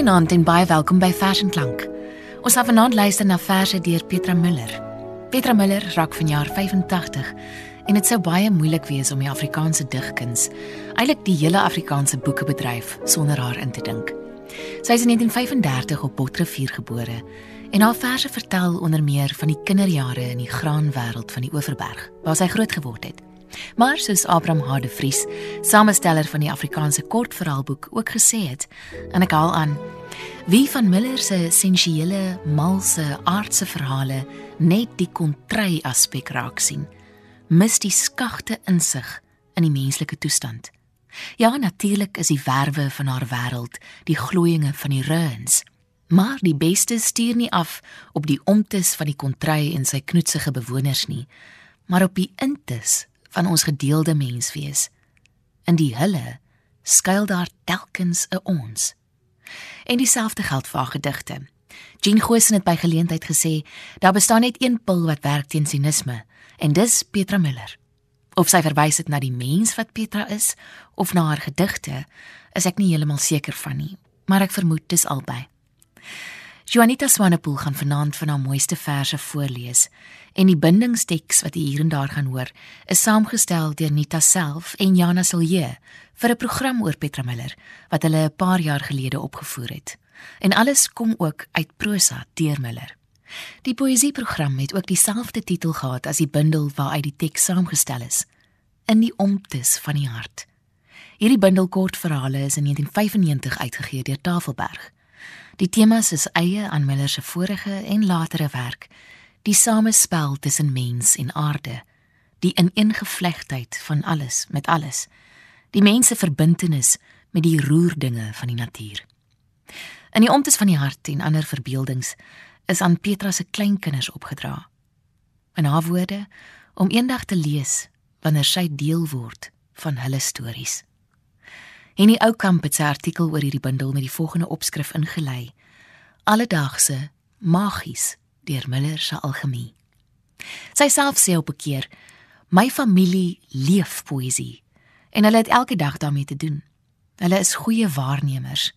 Goeienaand en baie welkom by Vers en Klank. Ons gaan vanaand luister na verse deur Petra Miller. Petra Miller raak vanjaar 85 en dit sou baie moeilik wees om die Afrikaanse digkuns, eintlik die hele Afrikaanse boekebedryf sonder haar in te dink. Sy is in 1935 op Botrivier gebore en haar verse vertel onder meer van die kinderjare in die graanwêreld van die Oeverberg waar sy groot geword het. Maar soos Abraham Hade Vries, samesteller van die Afrikaanse kortverhaalboek ook gesê het, en ek haal aan, wie van Miller se essensiële, malse, aardse verhale net die kontry aspek raak sien, mis die skagte insig in die menslike toestand. Ja, natuurlik is die werwe van haar wêreld, die glooiinge van die reuns, maar die beste stuur nie af op die omtes van die kontry en sy knoetsige bewoners nie, maar op die intes van ons gedeelde menswees. In die hulle skuil daar telkens 'n ons. En dieselfde geld vir haar gedigte. Jean Gosen het by geleentheid gesê, daar bestaan net een pil wat werk teen sinisme, en dis Petra Miller. Of sy verwys dit na die mens wat Petra is of na haar gedigte, is ek nie heeltemal seker van nie, maar ek vermoed dis albei. Juanita Swanepoel gaan vanaand van haar mooiste verse voorlees en die bindingsteks wat jy hier en daar gaan hoor, is saamgestel deur Nita self en Jana Silje vir 'n program oor Petra Miller wat hulle 'n paar jaar gelede opgevoer het. En alles kom ook uit prosa deur Miller. Die poësieprogram het ook dieselfde titel gehad as die bundel waaruit die teks saamgestel is. In die omtes van die hart. Hierdie bundel kortverhale is in 1995 uitgegee deur Tafelberg. Die temas is eie aan Miller se vorige en latere werk, die samespel tussen mens en aarde, die ineengevlegtheid van alles met alles, die mense verbintenis met die roerdinge van die natuur. In die omtes van die hart en ander verbeeldings is aan Petra se kleinkinders opgedra. In haar woorde om eendag te lees wanneer sy deel word van hulle stories. En die ou kamp het sy artikel oor hierdie bundel met die volgende opskrif ingelei: Alledaagse magies deur Miller se algemie. Sy self sê op 'n keer: "My familie leef poësie en hulle het elke dag daarmee te doen. Hulle is goeie waarnemers.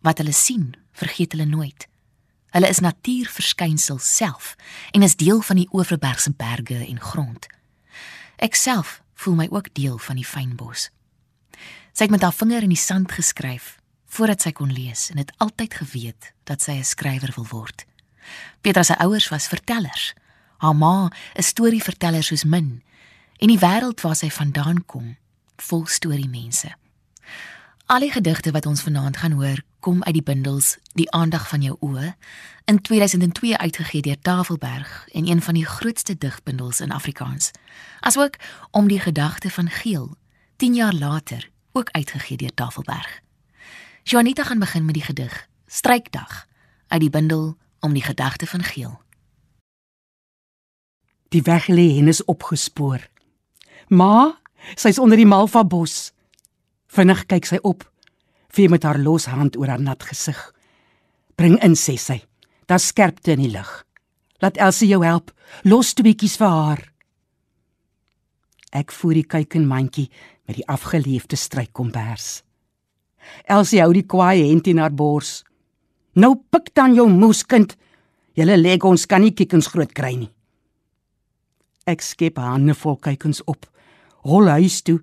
Wat hulle sien, vergeet hulle nooit. Hulle is natuurverskynsels self en is deel van die Oeverbergse berge en grond. Ek self voel my ook deel van die fynbos." Sy het met haar vinger in die sand geskryf voordat sy kon lees en het altyd geweet dat sy 'n skrywer wil word. Petra se ouers was vertellers. Haar ma 'n storieverteller soos min en die wêreld waar sy vandaan kom, vol storiemense. Al die gedigte wat ons vanaand gaan hoor, kom uit die bundels Die aandag van jou oë in 2002 uitgegee deur Tafelberg en een van die grootste digbundels in Afrikaans. Asook om die gedagte van Geel 10 jaar later ook uitgegee deur Tafelberg. Juanita gaan begin met die gedig Strykdag uit die bundel Om die gedagte van Geel. Die weg lê en is opgespoor. Ma, sy's onder die malva bos. Vinnig kyk sy op, vee met haar los hand oor haar nat gesig. Bring in sê sy. Daar's skerpte in die lig. Laat Elsie jou help. Los tweetjies vir haar. Ek voer die kuikenmandjie met die afgeleefde strykkombers. Elsie hou die kwaai hent in haar bors. Nou pik dan jou moeskind. Julle leg ons kan nie kikkens groot kry nie. Ek skep hande vol kuikens op. Hol huis toe.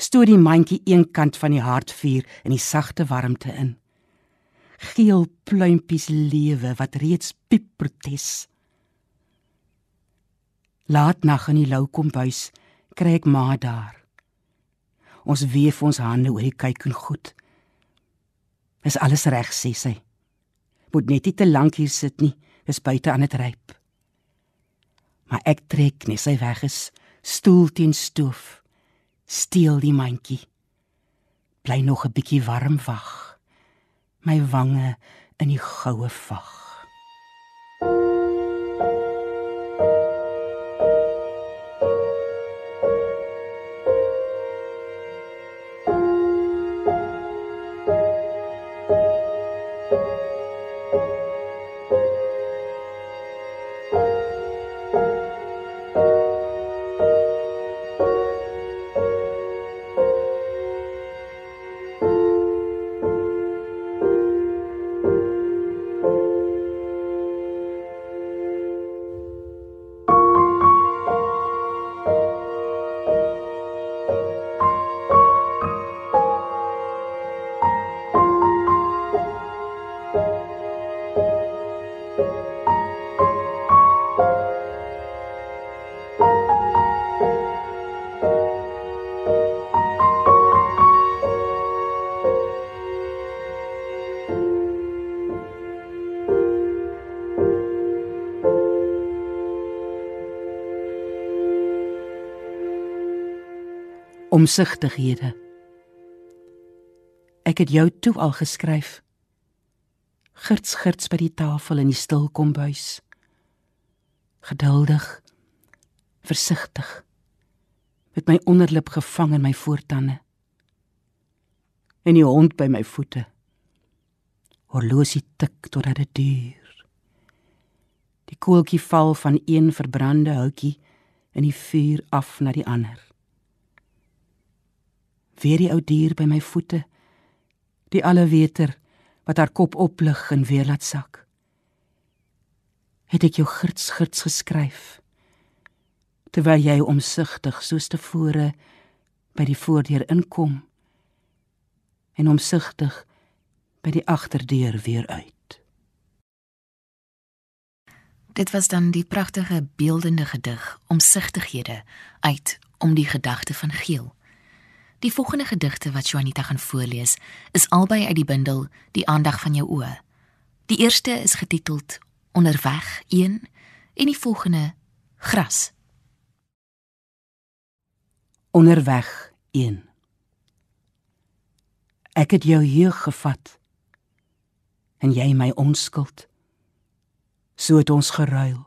Stoot die mandjie een kant van die hartvuur in die sagte warmte in. Geel pluimpies lewe wat reeds piep protes. Laat nag in die lou kombuis kry ek ma daar. Ons weef ons hande oor die kuikens goed. Is alles reg sê sy. Moet net nie te lank hier sit nie, is buite aan dit ryp. Maar ek trek net sy weg is, stoel teen stoof. Steel die mandjie. Bly nog 'n bietjie warm wag. My wange in die goue vag. Omsigtighede. Ek het jou toe al geskryf. Girts girts by die tafel in die stil kombuis. Geduldig, versigtig, met my onderlip gevang in my voortande. En die hond by my voete. Horlosie tik totdat dit duur. Die koeltjie val van een verbrande houtjie in die vuur af na die ander. Weer die ou dier by my voete. Die alleweter wat haar kop oplig en weer laat sak. Het ek jou girts girts geskryf terwyl jy omsigtig soos tevore by die voordeur inkom en omsigtig by die agterdeur weer uit. Dit was dan die pragtige beeldende gedig Omsigtighede uit om die gedagte van Geel. Die volgende gedigte wat Juanita gaan voorlees, is albei uit die bundel Die aandag van jou oë. Die eerste is getiteld Onderweg 1 en die volgende Gras. Onderweg 1 Ek het jou jeug gevat en jy my onskuld so het ons geruil.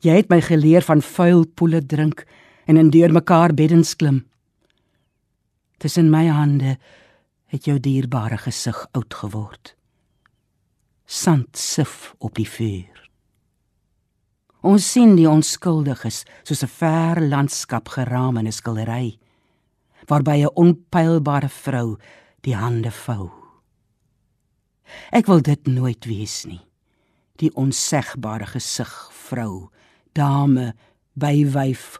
Jy het my geleer van vuil poele drink en in deurmekaar beddens klim. Tussen my hande het jou dierbare gesig oud geword. Sand sif op die vuur. Ons sien die onskuldiges soos 'n ver landskap geraam in 'n skildery waarby 'n onpylbare vrou die hande vou. Ek wil dit nooit wees nie die onsegbare gesig vrou dame bywyf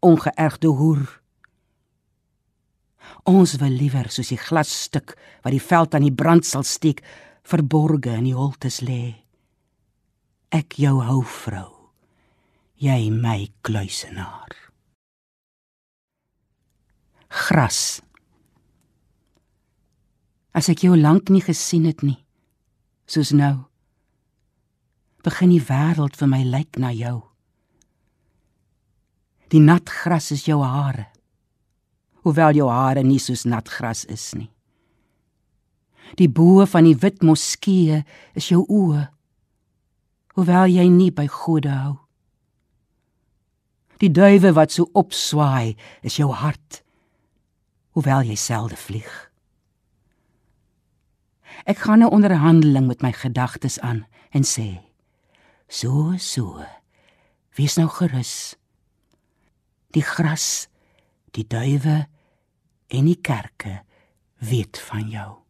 ongeërgde hoer ons wil liewer soos die glasstuk wat die veld aan die brand sal steek verborge in die holtes lê ek jou hou vrou jy my kluisenaar gras as ek jou lank nie gesien het nie soos nou begin die wêreld vir my lyk na jou. Die nat gras is jou hare. Hoewel jou hare nie soos nat gras is nie. Die bo van die wit moskee is jou oë. Hoewel jy nie by gode hou. Die duwe wat so opswaai is jou hart. Hoewel jy selde vlieg. Ek gaan 'n onderhandeling met my gedagtes aan en sê So so. Wees nou gerus. Die gras, die duwe en die kerke weet van jou.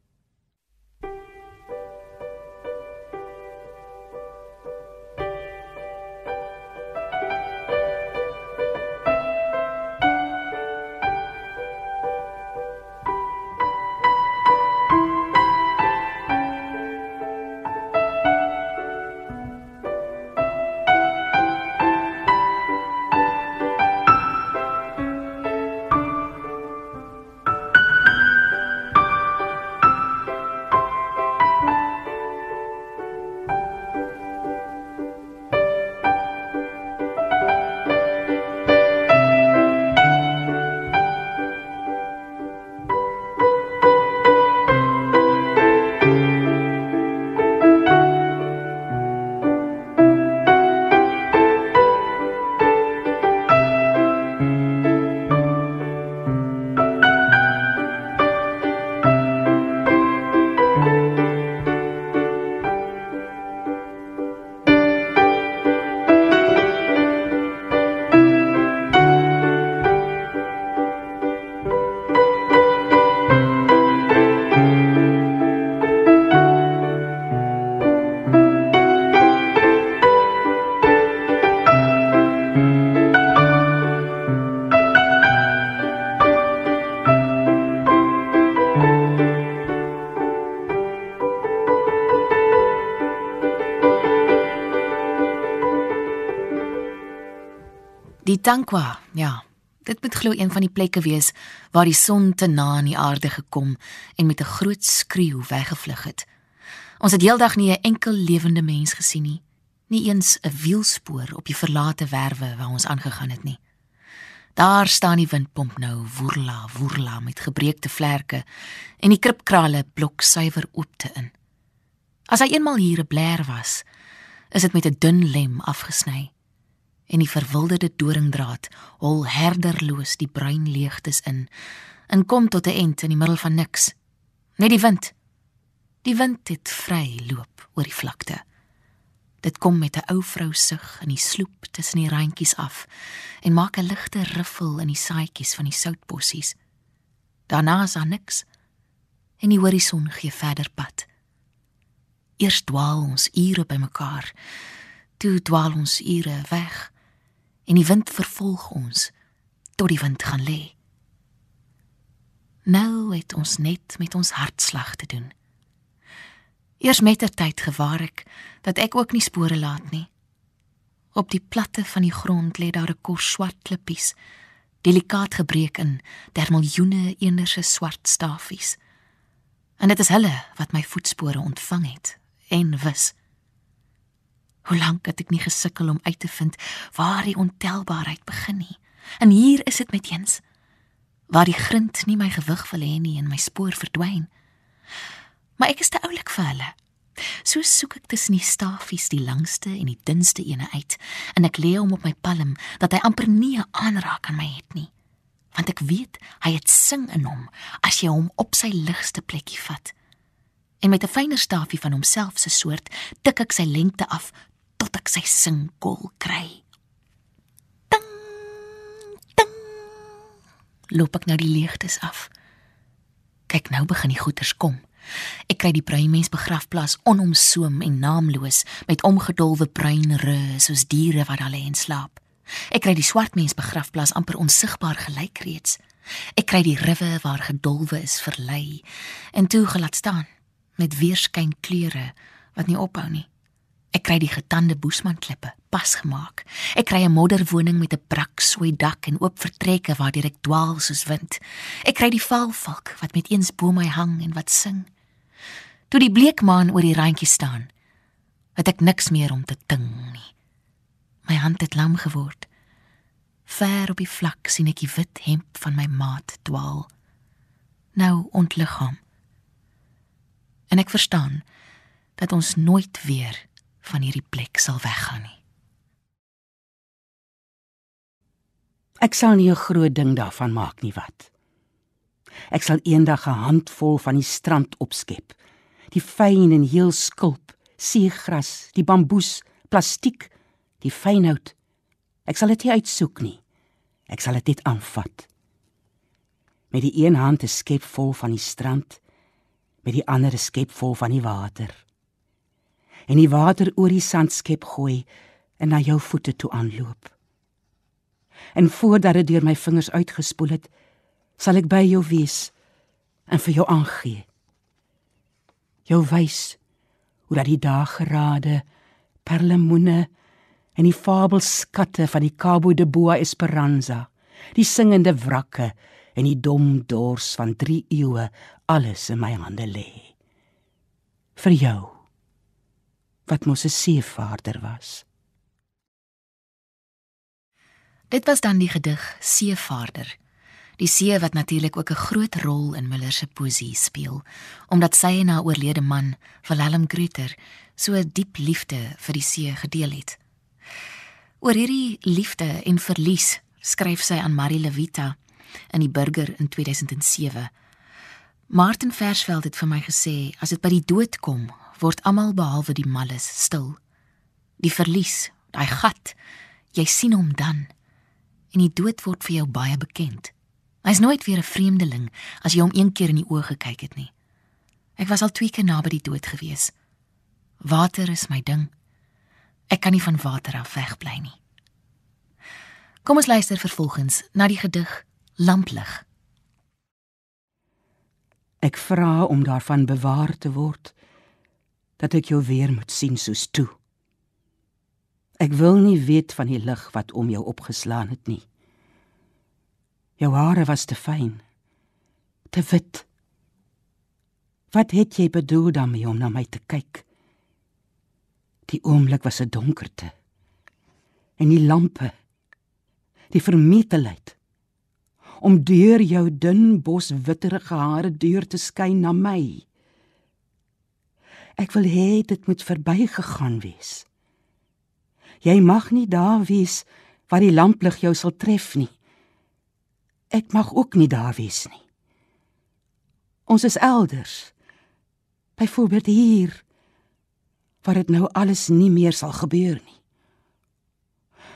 Tankwa, ja. Dit moet glo een van die plekke wees waar die son te na aan die aarde gekom en met 'n groot skreeu weggevlug het. Ons het heeldag nie 'n enkel lewende mens gesien nie, nie eens 'n wielspoor op die verlate werwe waar ons aangegaan het nie. Daar staan die windpomp nou, woerla, woerla met gebreekte vlerke en die kripkrale blok suiwer oopte in. As hy eenmal hier 'n bler was, is dit met 'n dun lem afgesny en die verwilderde doringdraad hol herderloos die bruin leegtes in en kom tot 'n eind in die middel van niks. Net die wind. Die wind het vry loop oor die vlakte. Dit kom met 'n ou vrou sug in die sloep tussen die randjies af en maak 'n ligte riffel in die saaitjies van die soutbossies. Daarna is daar niks en die horison gee verder pad. Eers dwaal ons ure bymekaar. Toe dwaal ons ure weg en die wind vervolg ons tot die wind gaan lê. Nou het ons net met ons hartslag te doen. Eers mettertyd gewaar ek dat ek ook nie spore laat nie. Op die platte van die grond lê daar 'n kors swart klippies, delikaat gebreek in der miljoene eenderse swart stafies. En dit is hulle wat my voetspore ontvang het en wis. Hoe lank het ek nie gesukkel om uit te vind waar die ontelbaarheid begin nie. En hier is dit met eens waar die grind nie my gewig wil hê nie en my spoor verdwyn maar ek is te oulik vir hulle. So soek ek tussen die stafies die langste en die dunste ene uit en ek lê hom op my palm dat hy amper nie 'n aanraak aan my het nie. Want ek weet hy het sing in hom as jy hom op sy ligste plekkie vat. En met 'n fyner stafie van homself se soort tik ek sy lengte af tot ek sy singkol kry. Ding! Ding! Loop ek nou die leegtes af. Kyk nou begin die goeters kom. Ek kry die bruin mens begrafplaas onomsoom en naamloos met omgedolwe bruin rë soos diere wat daar lê en slaap. Ek kry die swart mens begrafplaas amper onsigbaar gelyk reeds. Ek kry die riwe waar gedolwe is verlei en toe gelaat staan met weerskyn kleure wat nie ophou nie. Ek kry die getande boesman klippe pas gemaak. Ek kry 'n modderwoning met 'n brak sooi dak en oop vertrekke waardeur ek dwaal soos wind. Ek kry die valvalk wat met eens bo my hang en wat sing. Toe die bleekmaan oor die randjie staan, het ek niks meer om te ting nie. My hand het lam geword. Ver op die vlak sien ek die wit hemp van my maat dwaal. Nou ontliggaam. En ek verstaan dat ons nooit weer van hierdie plek sal weggaan nie. Ek sal nie 'n groot ding daarvan maak nie wat. Ek sal eendag 'n handvol van die strand opskep die fyn en heel skulp, seegras, die bamboes, plastiek, die fynhout. Ek sal dit nie uitsoek nie. Ek sal dit net aanvat. Met die een hand 'n skep vol van die strand, met die ander 'n skep vol van die water. En die water oor die sandskep gooi en na jou voete toe aanloop. En voordat dit deur my vingers uitgespoel het, sal ek by jou wees en vir jou aangee. Jou wys hoe dat die dagerade perlemoene en die fabelskatte van die Cabo de Boa Esperanza die singende wrakke en die dom dors van 3 eeue alles in my hande lê. Vir jou wat mos 'n seevaarder was dit was dan die gedig seevaarder Die see wat natuurlik ook 'n groot rol in Miller se poesie speel, omdat sy en haar oorlede man, Willem Gruter, so 'n diep liefde vir die see gedeel het. Oor hierdie liefde en verlies skryf sy aan Marie Levita in die Burger in 2007. Martin Versveld het vir my gesê, as dit by die dood kom, word almal behalwe die malles stil. Die verlies, daai gat, jy sien hom dan en die dood word vir jou baie bekend. Hy's nooit weer 'n vreemdeling as jy hom een keer in die oë gekyk het nie. Ek was al twee keer naby die dood gewees. Water is my ding. Ek kan nie van water af wegbly nie. Kom ons luister vervolgens na die gedig Lamplig. Ek vra om daarvan bewaar te word dat ek jou weer moet sien soos toe. Ek wil nie weet van die lig wat om jou opgeslaan het nie. Jou hare was te fyn. Te wit. Wat het jy bedoel daarmee om na my te kyk? Die oomblik was 'n donkerte. En die lampe, die vermetelheid, om deur jou dun bos witterige hare deur te skyn na my. Ek wil hê dit moet verbygegaan wees. Jy mag nie daar wees waar die lamplig jou sal tref nie. Ek mag ook nie daar wees nie. Ons is elders. Byvoorbeeld hier waar dit nou alles nie meer sal gebeur nie.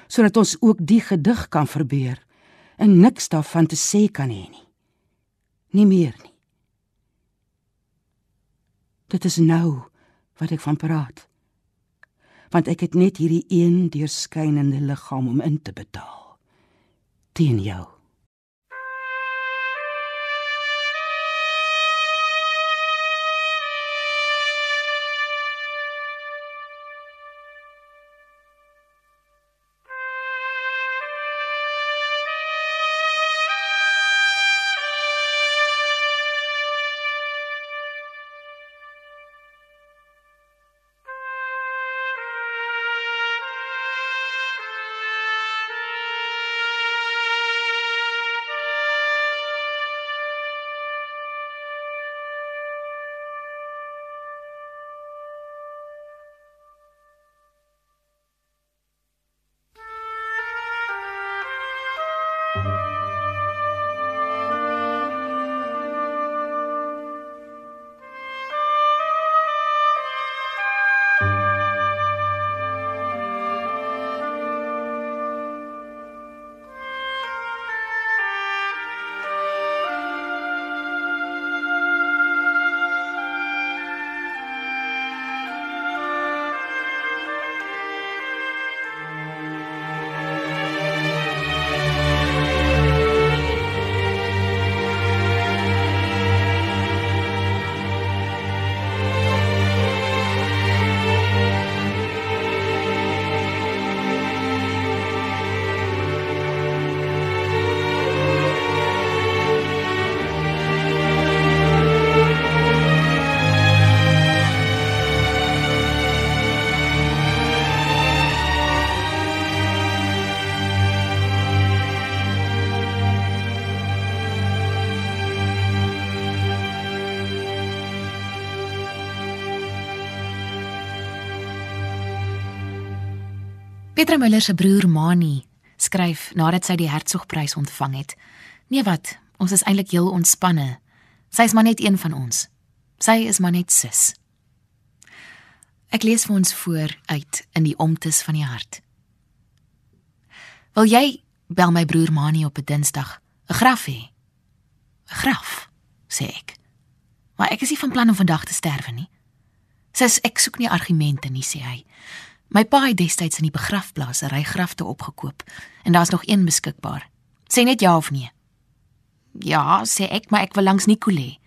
Sodat ons ook die gedig kan verbeur en niks daarvan te sê kan hê nie. Nie meer nie. Dit is nou wat ek van praat. Want ek het net hierdie een deurskynende liggaam om in te betaal teen jou. Petra Müller se broer Mani skryf nadat sy die Hertzogprys ontvang het. Nee wat, ons is eintlik heel ontspanne. Sy is maar net een van ons. Sy is maar net sis. Ek lees vir ons voor uit in die omtes van die hart. Wil jy bel my broer Mani op 'n Dinsdag 'n graf hê? 'n Graf, sê ek. Maar ek is nie van plan om vandag te sterwe nie. Sis, ek soek nie argumente nie, sê hy. My pa het destyds in die begrafplaas 'n ry grafte opgekoop en daar's nog een beskikbaar. Sê net ja of nee. Ja, sê ek, maar ek wil langs Nicolé.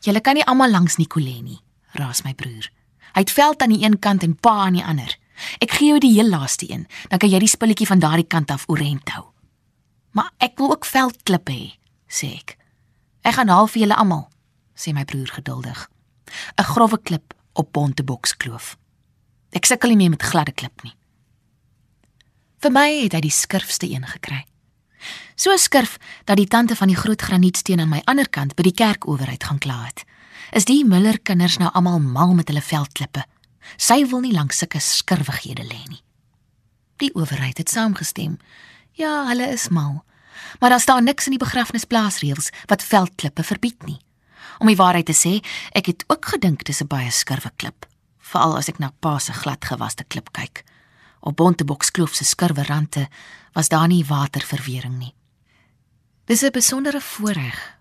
Julle kan nie almal langs Nicolé nie, raas my broer. Hy het veld aan die een kant en pa aan die ander. Ek gee jou die heel laaste een, dan kan jy die spulletjie van daardie kant af oorent hou. Maar ek wil ook veldklippe hê, sê ek. Ek gaan haal vir julle almal, sê my broer geduldig. 'n Grouwe klip op Bontebokskloof. Ek sukkel nie meer met gladde klip nie. Vir my het hy die skurfste een gekry. So skurf dat die tante van die groot granietsteen aan my ander kant by die kerk owerheid gaan kla het. Is die Miller kinders nou almal mal met hulle veldklippe? Sy wil nie lank sulke skurwighede lê nie. Die owerheid het saamgestem. Ja, hulle is mal. Maar daar staan niks in die begrafnisplaasreëls wat veldklippe verbied nie. Om die waarheid te sê, ek het ook gedink dis 'n baie skurwe klip veral as ek na pa se gladgewaste klip kyk. Op Bontebokskloof se skurwe rande was daar nie waterverwering nie. Dis 'n besondere voorreg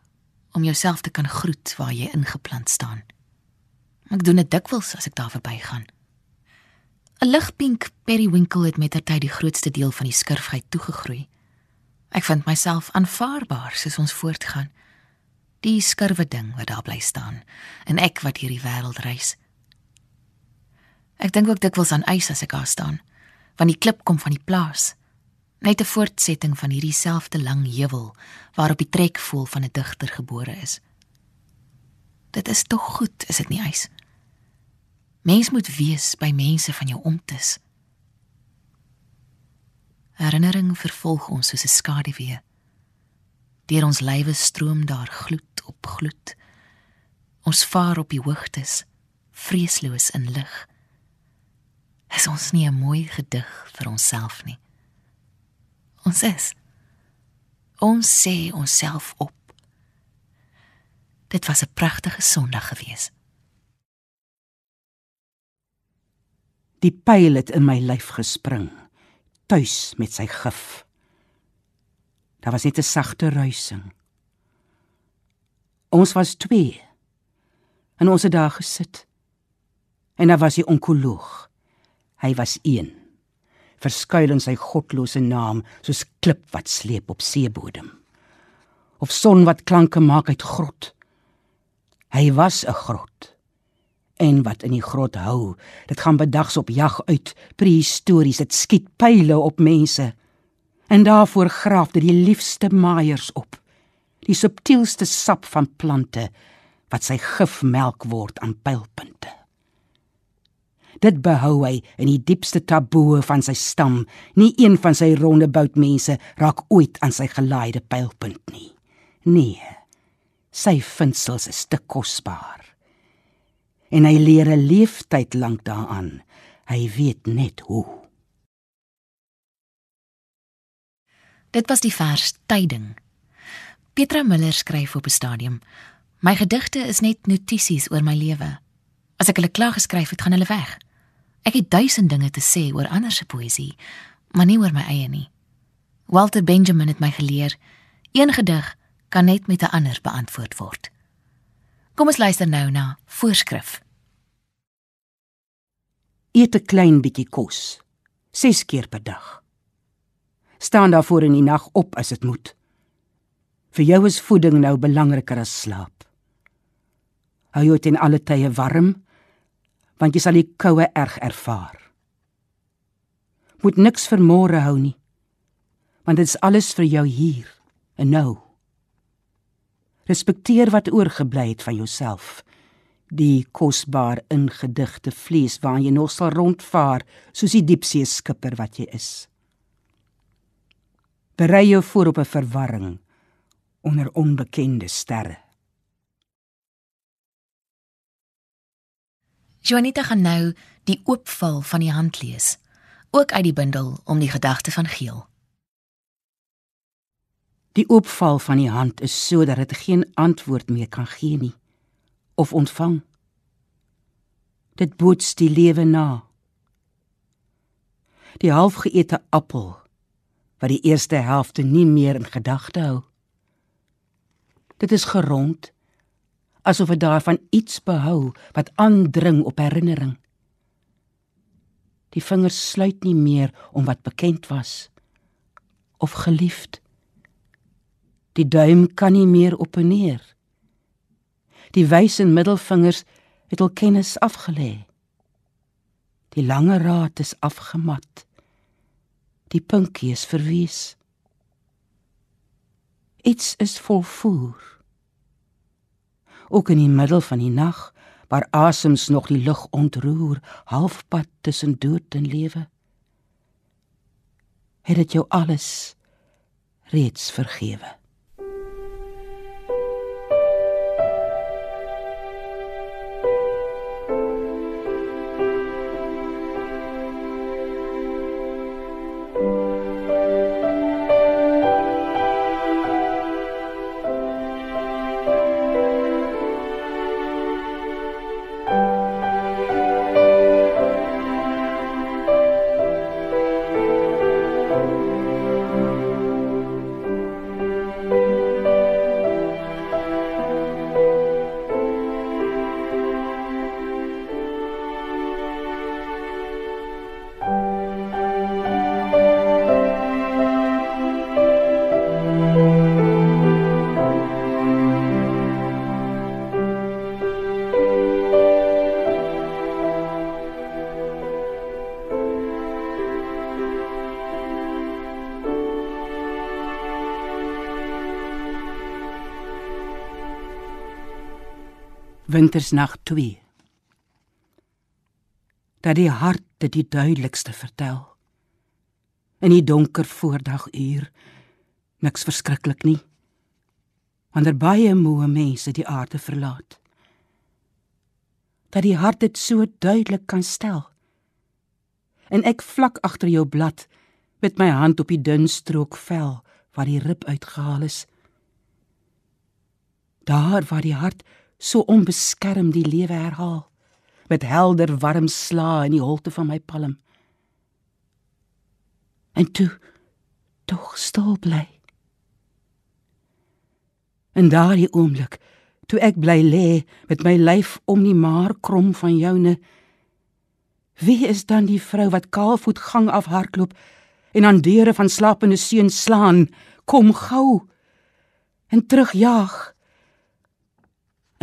om jouself te kan groet waar jy ingeplant staan. Ek doen dit dikwels as ek daar verbygaan. 'n Ligpink periwinkle het met tyd die grootste deel van die skurfheid toegegroei. Ek vind myself aanvaarbaar soos ons voortgaan. Die skurwe ding wat daar bly staan en ek wat hierdie wêreld reis. Ek dink ook dikwels aan ys as ek daar staan, want die klip kom van die plaas. Net 'n voortsetting van hierdie selfde lang heuwel waarop die trekvoel van 'n digter gebore is. Dit is tog goed, is dit nie ys? Mens moet wees by mense van jou omtes. Herinnering vervolg ons soos 'n skaduwee. Deur ons lywe stroom daar gloed op gloed. Ons vaar op die hoogtes, vreesloos in lig. Is ons nie 'n mooi gedig vir onsself nie? Ons is. Ons sê onsself op. Dit was 'n pragtige Sondag gewees. Die pyl het in my lyf gespring, tuis met sy gif. Daar was net 'n sagte ruising. Ons was 2 en ons het daar gesit. En daar was die onkoloog. Hy was 1. Verskuil in sy godlose naam soos klip wat sleep op seebodem. Of son wat klanke maak uit grot. Hy was 'n grot. En wat in die grot hou, dit gaan bedags op jag uit, prehistories, dit skiet pile op mense. En daarvoor graaf dit die liefste maaiers op. Die subtielste sap van plante wat sy gifmelk word aan pylpunte. Dit behou hy in die diepste taboe van sy stam. Nie een van sy ronde boutmense raak ooit aan sy gelaaide pylpunt nie. Nee. Sy vindsels is te kosbaar. En hy leer 'n leeftyd lank daaraan. Hy weet net hoe. Dit was die vers tyding. Petra Miller skryf op 'n stadium: My gedigte is net notisies oor my lewe. As ek hulle klaar geskryf het, gaan hulle weg. Ek het duisend dinge te sê oor ander se poësie, maar nie oor my eie nie. Walter Benjamin het my geleer, een gedig kan net met 'n ander beantwoord word. Kom ons luister nou na voorskrif. Eet 'n klein bietjie kos, 6 keer per dag. Staan daarvoor in die nag op as dit moet. Vir jou is voeding nou belangriker as slaap. Hou jou ten alle tye warm want jy sal die koue erg ervaar. Moet niks vir môre hou nie. Want dit is alles vir jou hier en nou. Respekteer wat oorgebly het van jouself. Die kosbaar ingedigte vlees waarin jy nog sal rondvaar soos die diepsee skipper wat jy is. Berei jou voor op 'n verwarring onder onbekende sterre. Juanita gaan nou die oopval van die hand lees, ook uit die bundel om die gedagte van Geel. Die oopval van die hand is sodat dit geen antwoord meer kan gee nie of ontvang. Dit boots die lewe na. Die halfgeëte appel wat die eerste helfte nie meer in gedagte hou. Dit is gerond asof dit daarvan iets behou wat aandring op herinnering. Die vingers sluit nie meer om wat bekend was of geliefd. Die duim kan nie meer op en neer. Die wys en middelvingers het al kennis afgelê. Die lange raad is afgemat. Die pinkie is verwees. Iets is volvoer ook in die middel van die nag waar asems nog die lug ontroer halfpad tussen dood en lewe. Het dit jou alles reeds vergewe Wintersnag 2 Dat die hart dit die duidelikste vertel. In die donker voordaguur niks verskriklik nie. wanneer baie moe mense die aarde verlaat. Dat die hart dit so duidelik kan stel. En ek vlak agter jou blad met my hand op die dun strook vel waar die rib uitgehaal is. Daar waar die hart so onbeskerm die lewe herhaal met helder warm slae in die holte van my palm. En toe tog stil bly. En daardie oomblik, toe ek bly lê met my lyf om die maar krom van joune, wie is dan die vrou wat kaalvoet gang af hardloop en aan deure van slapende seuns slaan, kom gou en terugjaag?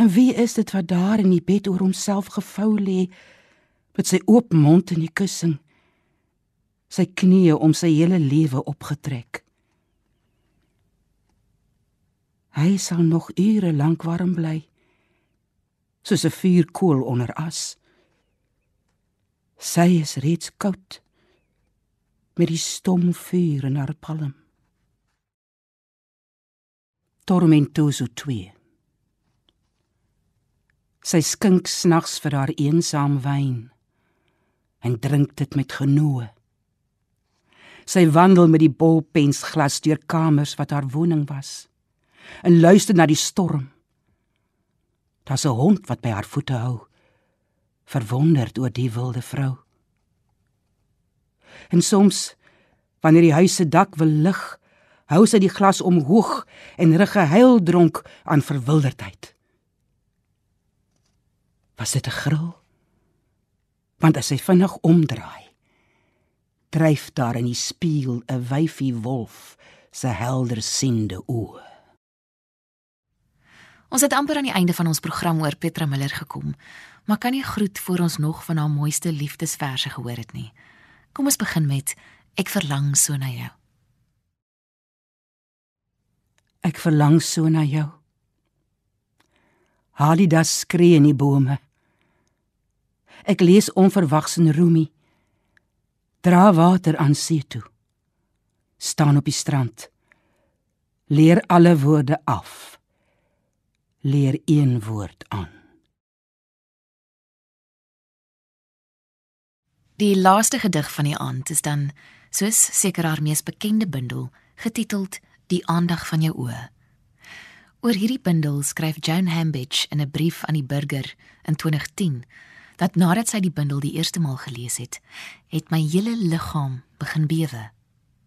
En wie is dit wat daar in die bed oor homself gevou lê met sy oop mond in die kussing, sy knieë om sy hele lewe opgetrek? Hy sal nog ure lank warm bly. Soos 'n vuurkoel onder as. Sy is reeds koud met die stom vuur in haar palm. Tormentoso 2 Sy skink snags vir haar eensaam wyn en drink dit met genoe. Sy wandel met die bolpensglas deur kamers wat haar woning was en luister na die storm. Daar's 'n hond wat by haar voete hou, verwonderd oor die wilde vrou. En soms wanneer die huis se dak wil lig, hou sy die glas omhoog en rig gehuil dronk aan verwilderdheid. Was dit 'n gril? Want as sy vinnig omdraai, dryf daar in die spieël 'n wyfie wolf se helder siende oë. Ons het amper aan die einde van ons program oor Petra Miller gekom, maar kan nie groet voor ons nog van haar mooiste liefdesverse gehoor het nie. Kom ons begin met Ek verlang so na jou. Ek verlang so na jou. Halida skree in die bome. Ek lees onverwags in Rumi. Dra water aan see toe. staan op die strand. Leer alle woorde af leer een woord aan. Die laaste gedig van die aand is dan soos seker haar mees bekende bundel getiteld Die aandag van jou oë. Oor hierdie bundel skryf Joan Hambidge in 'n brief aan die burger in 2010 dat nadat sy die bundel die eerste maal gelees het, het my hele liggaam begin bewe.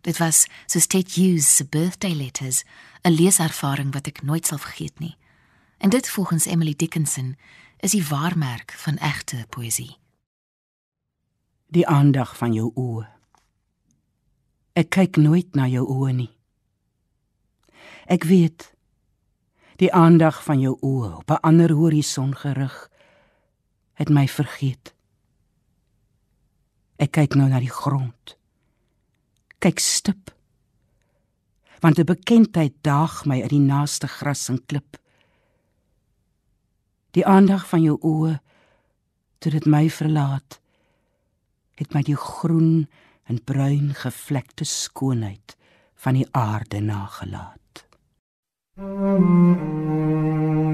Dit was soos Ted Hughes se birthday letters, 'n leeservaring wat ek nooit sal vergeet nie. En dit volgens Emily Dickinson is die waarmerk van egte poësie. Die aandag van jou oë. Ek kyk nooit na jou oë nie. Ek weet die aandag van jou oë op 'n ander horison gerig het my vergeet. Ek kyk nou na die grond. Kyk stip. Want 'n bekendheid daag my uit die naaste gras en klip die aandag van jou oë toe dit my verlaat het my die groen en bruin gevlekte skoonheid van die aarde nagelaat mm -hmm.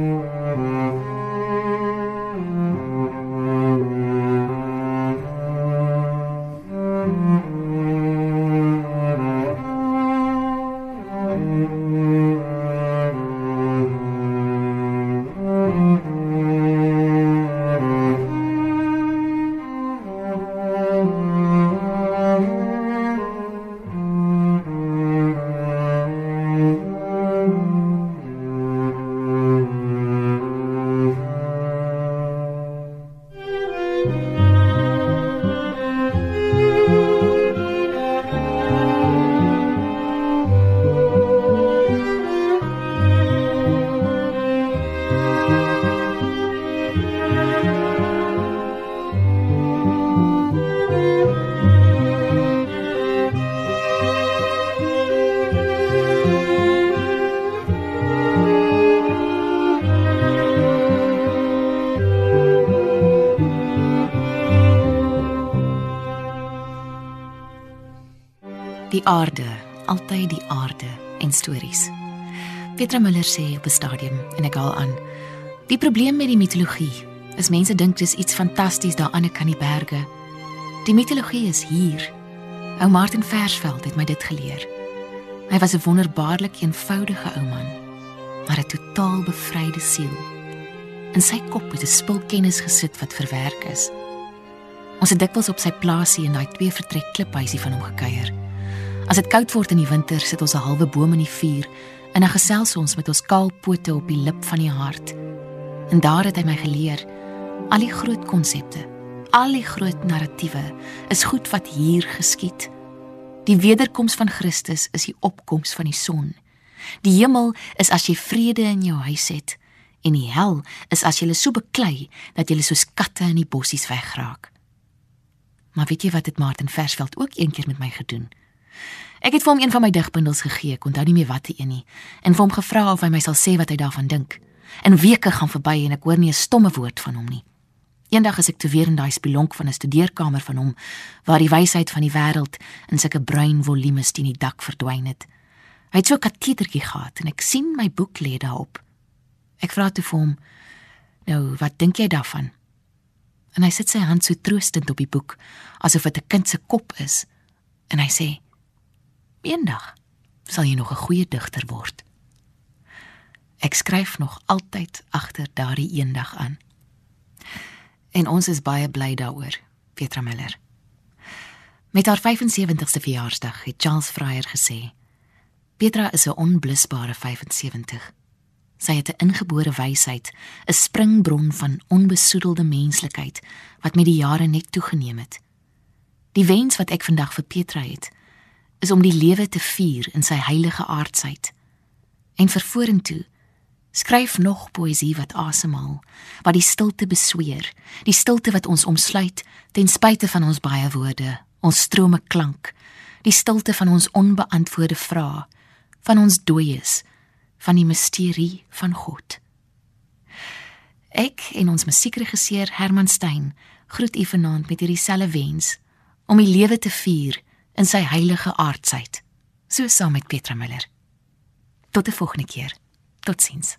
Aarde, altyd die aarde en stories. Petra Müller sê op 'n stadium en ek haal aan. Die probleem met die mitologie is mense dink dis iets fantasties daar aan die kan die berge. Die mitologie is hier. Ou Martin Versveld het my dit geleer. Hy was 'n wonderbaarlik eenvoudige ou man, maar 'n totaal bevryde siel. In sy kop het 'n spul kennis gesit wat verwerk is. Ons het dikwels op sy plaasie in daai twee vertrek kliphuisie van hom gekuier. As dit koud word in die winter, sit ons 'n halwe boom in die vuur en dan gesels ons met ons kaal pote op die lip van die hart. En daar het hy my geleer al die groot konsepte, al die groot narratiewe is goed wat hier geskied. Die wederkoms van Christus is die opkoms van die son. Die hemel is as jy vrede in jou huis het en die hel is as jy so beklei dat jy soos katte in die bossies wegraak. Maar weet jy wat dit Martin Versveld ook eendag met my gedoen? Ek het vir hom een van my digbundels gegee, ek onthou nie meer watter een nie, en vir hom gevra of hy my sal sê wat hy daarvan dink. En weke gaan verby en ek hoor nie 'n stomme woord van hom nie. Eendag as ek te weer in daai spilonk van 'n studeerkamer van hom waar die wysheid van die wêreld in sulke bruin volumes teen die dak verdwyn het. Hy het so 'n katetertjie gehad en ek sien my boek lê daarop. Ek vra toe vir hom: "Nou, wat dink jy daarvan?" En hy sit sy hand so troostend op die boek asof dit 'n kind se kop is. En hy sê: "Eendag sal jy nog 'n goeie digter word." Ek skryf nog altyd agter daardie eendag aan. En ons is baie bly daaroor, Petra Miller. Met haar 75ste verjaarsdag het Charles Fryer gesê: Petra is 'n onblusbare 75. Sy het 'n ingebore wysheid, 'n springbron van onbesoedelde menslikheid wat met die jare net toegeneem het. Die wens wat ek vandag vir Petra het, is om die lewe te vier in sy heilige aardsheid. En vir vorentoe Skryf nog poësie wat asemhaal, wat die stilte besweer, die stilte wat ons omsluit ten spyte van ons baie woorde, ons strome klank, die stilte van ons onbeantwoorde vrae, van ons dooies, van die misterie van God. Ek en ons musiekregisseur Herman Stein groet u vanaand met hierdie selfe wens om die lewe te vier in sy heilige aardsheid, so saam met Petra Müller. Tot 'n volgende keer. Totsiens.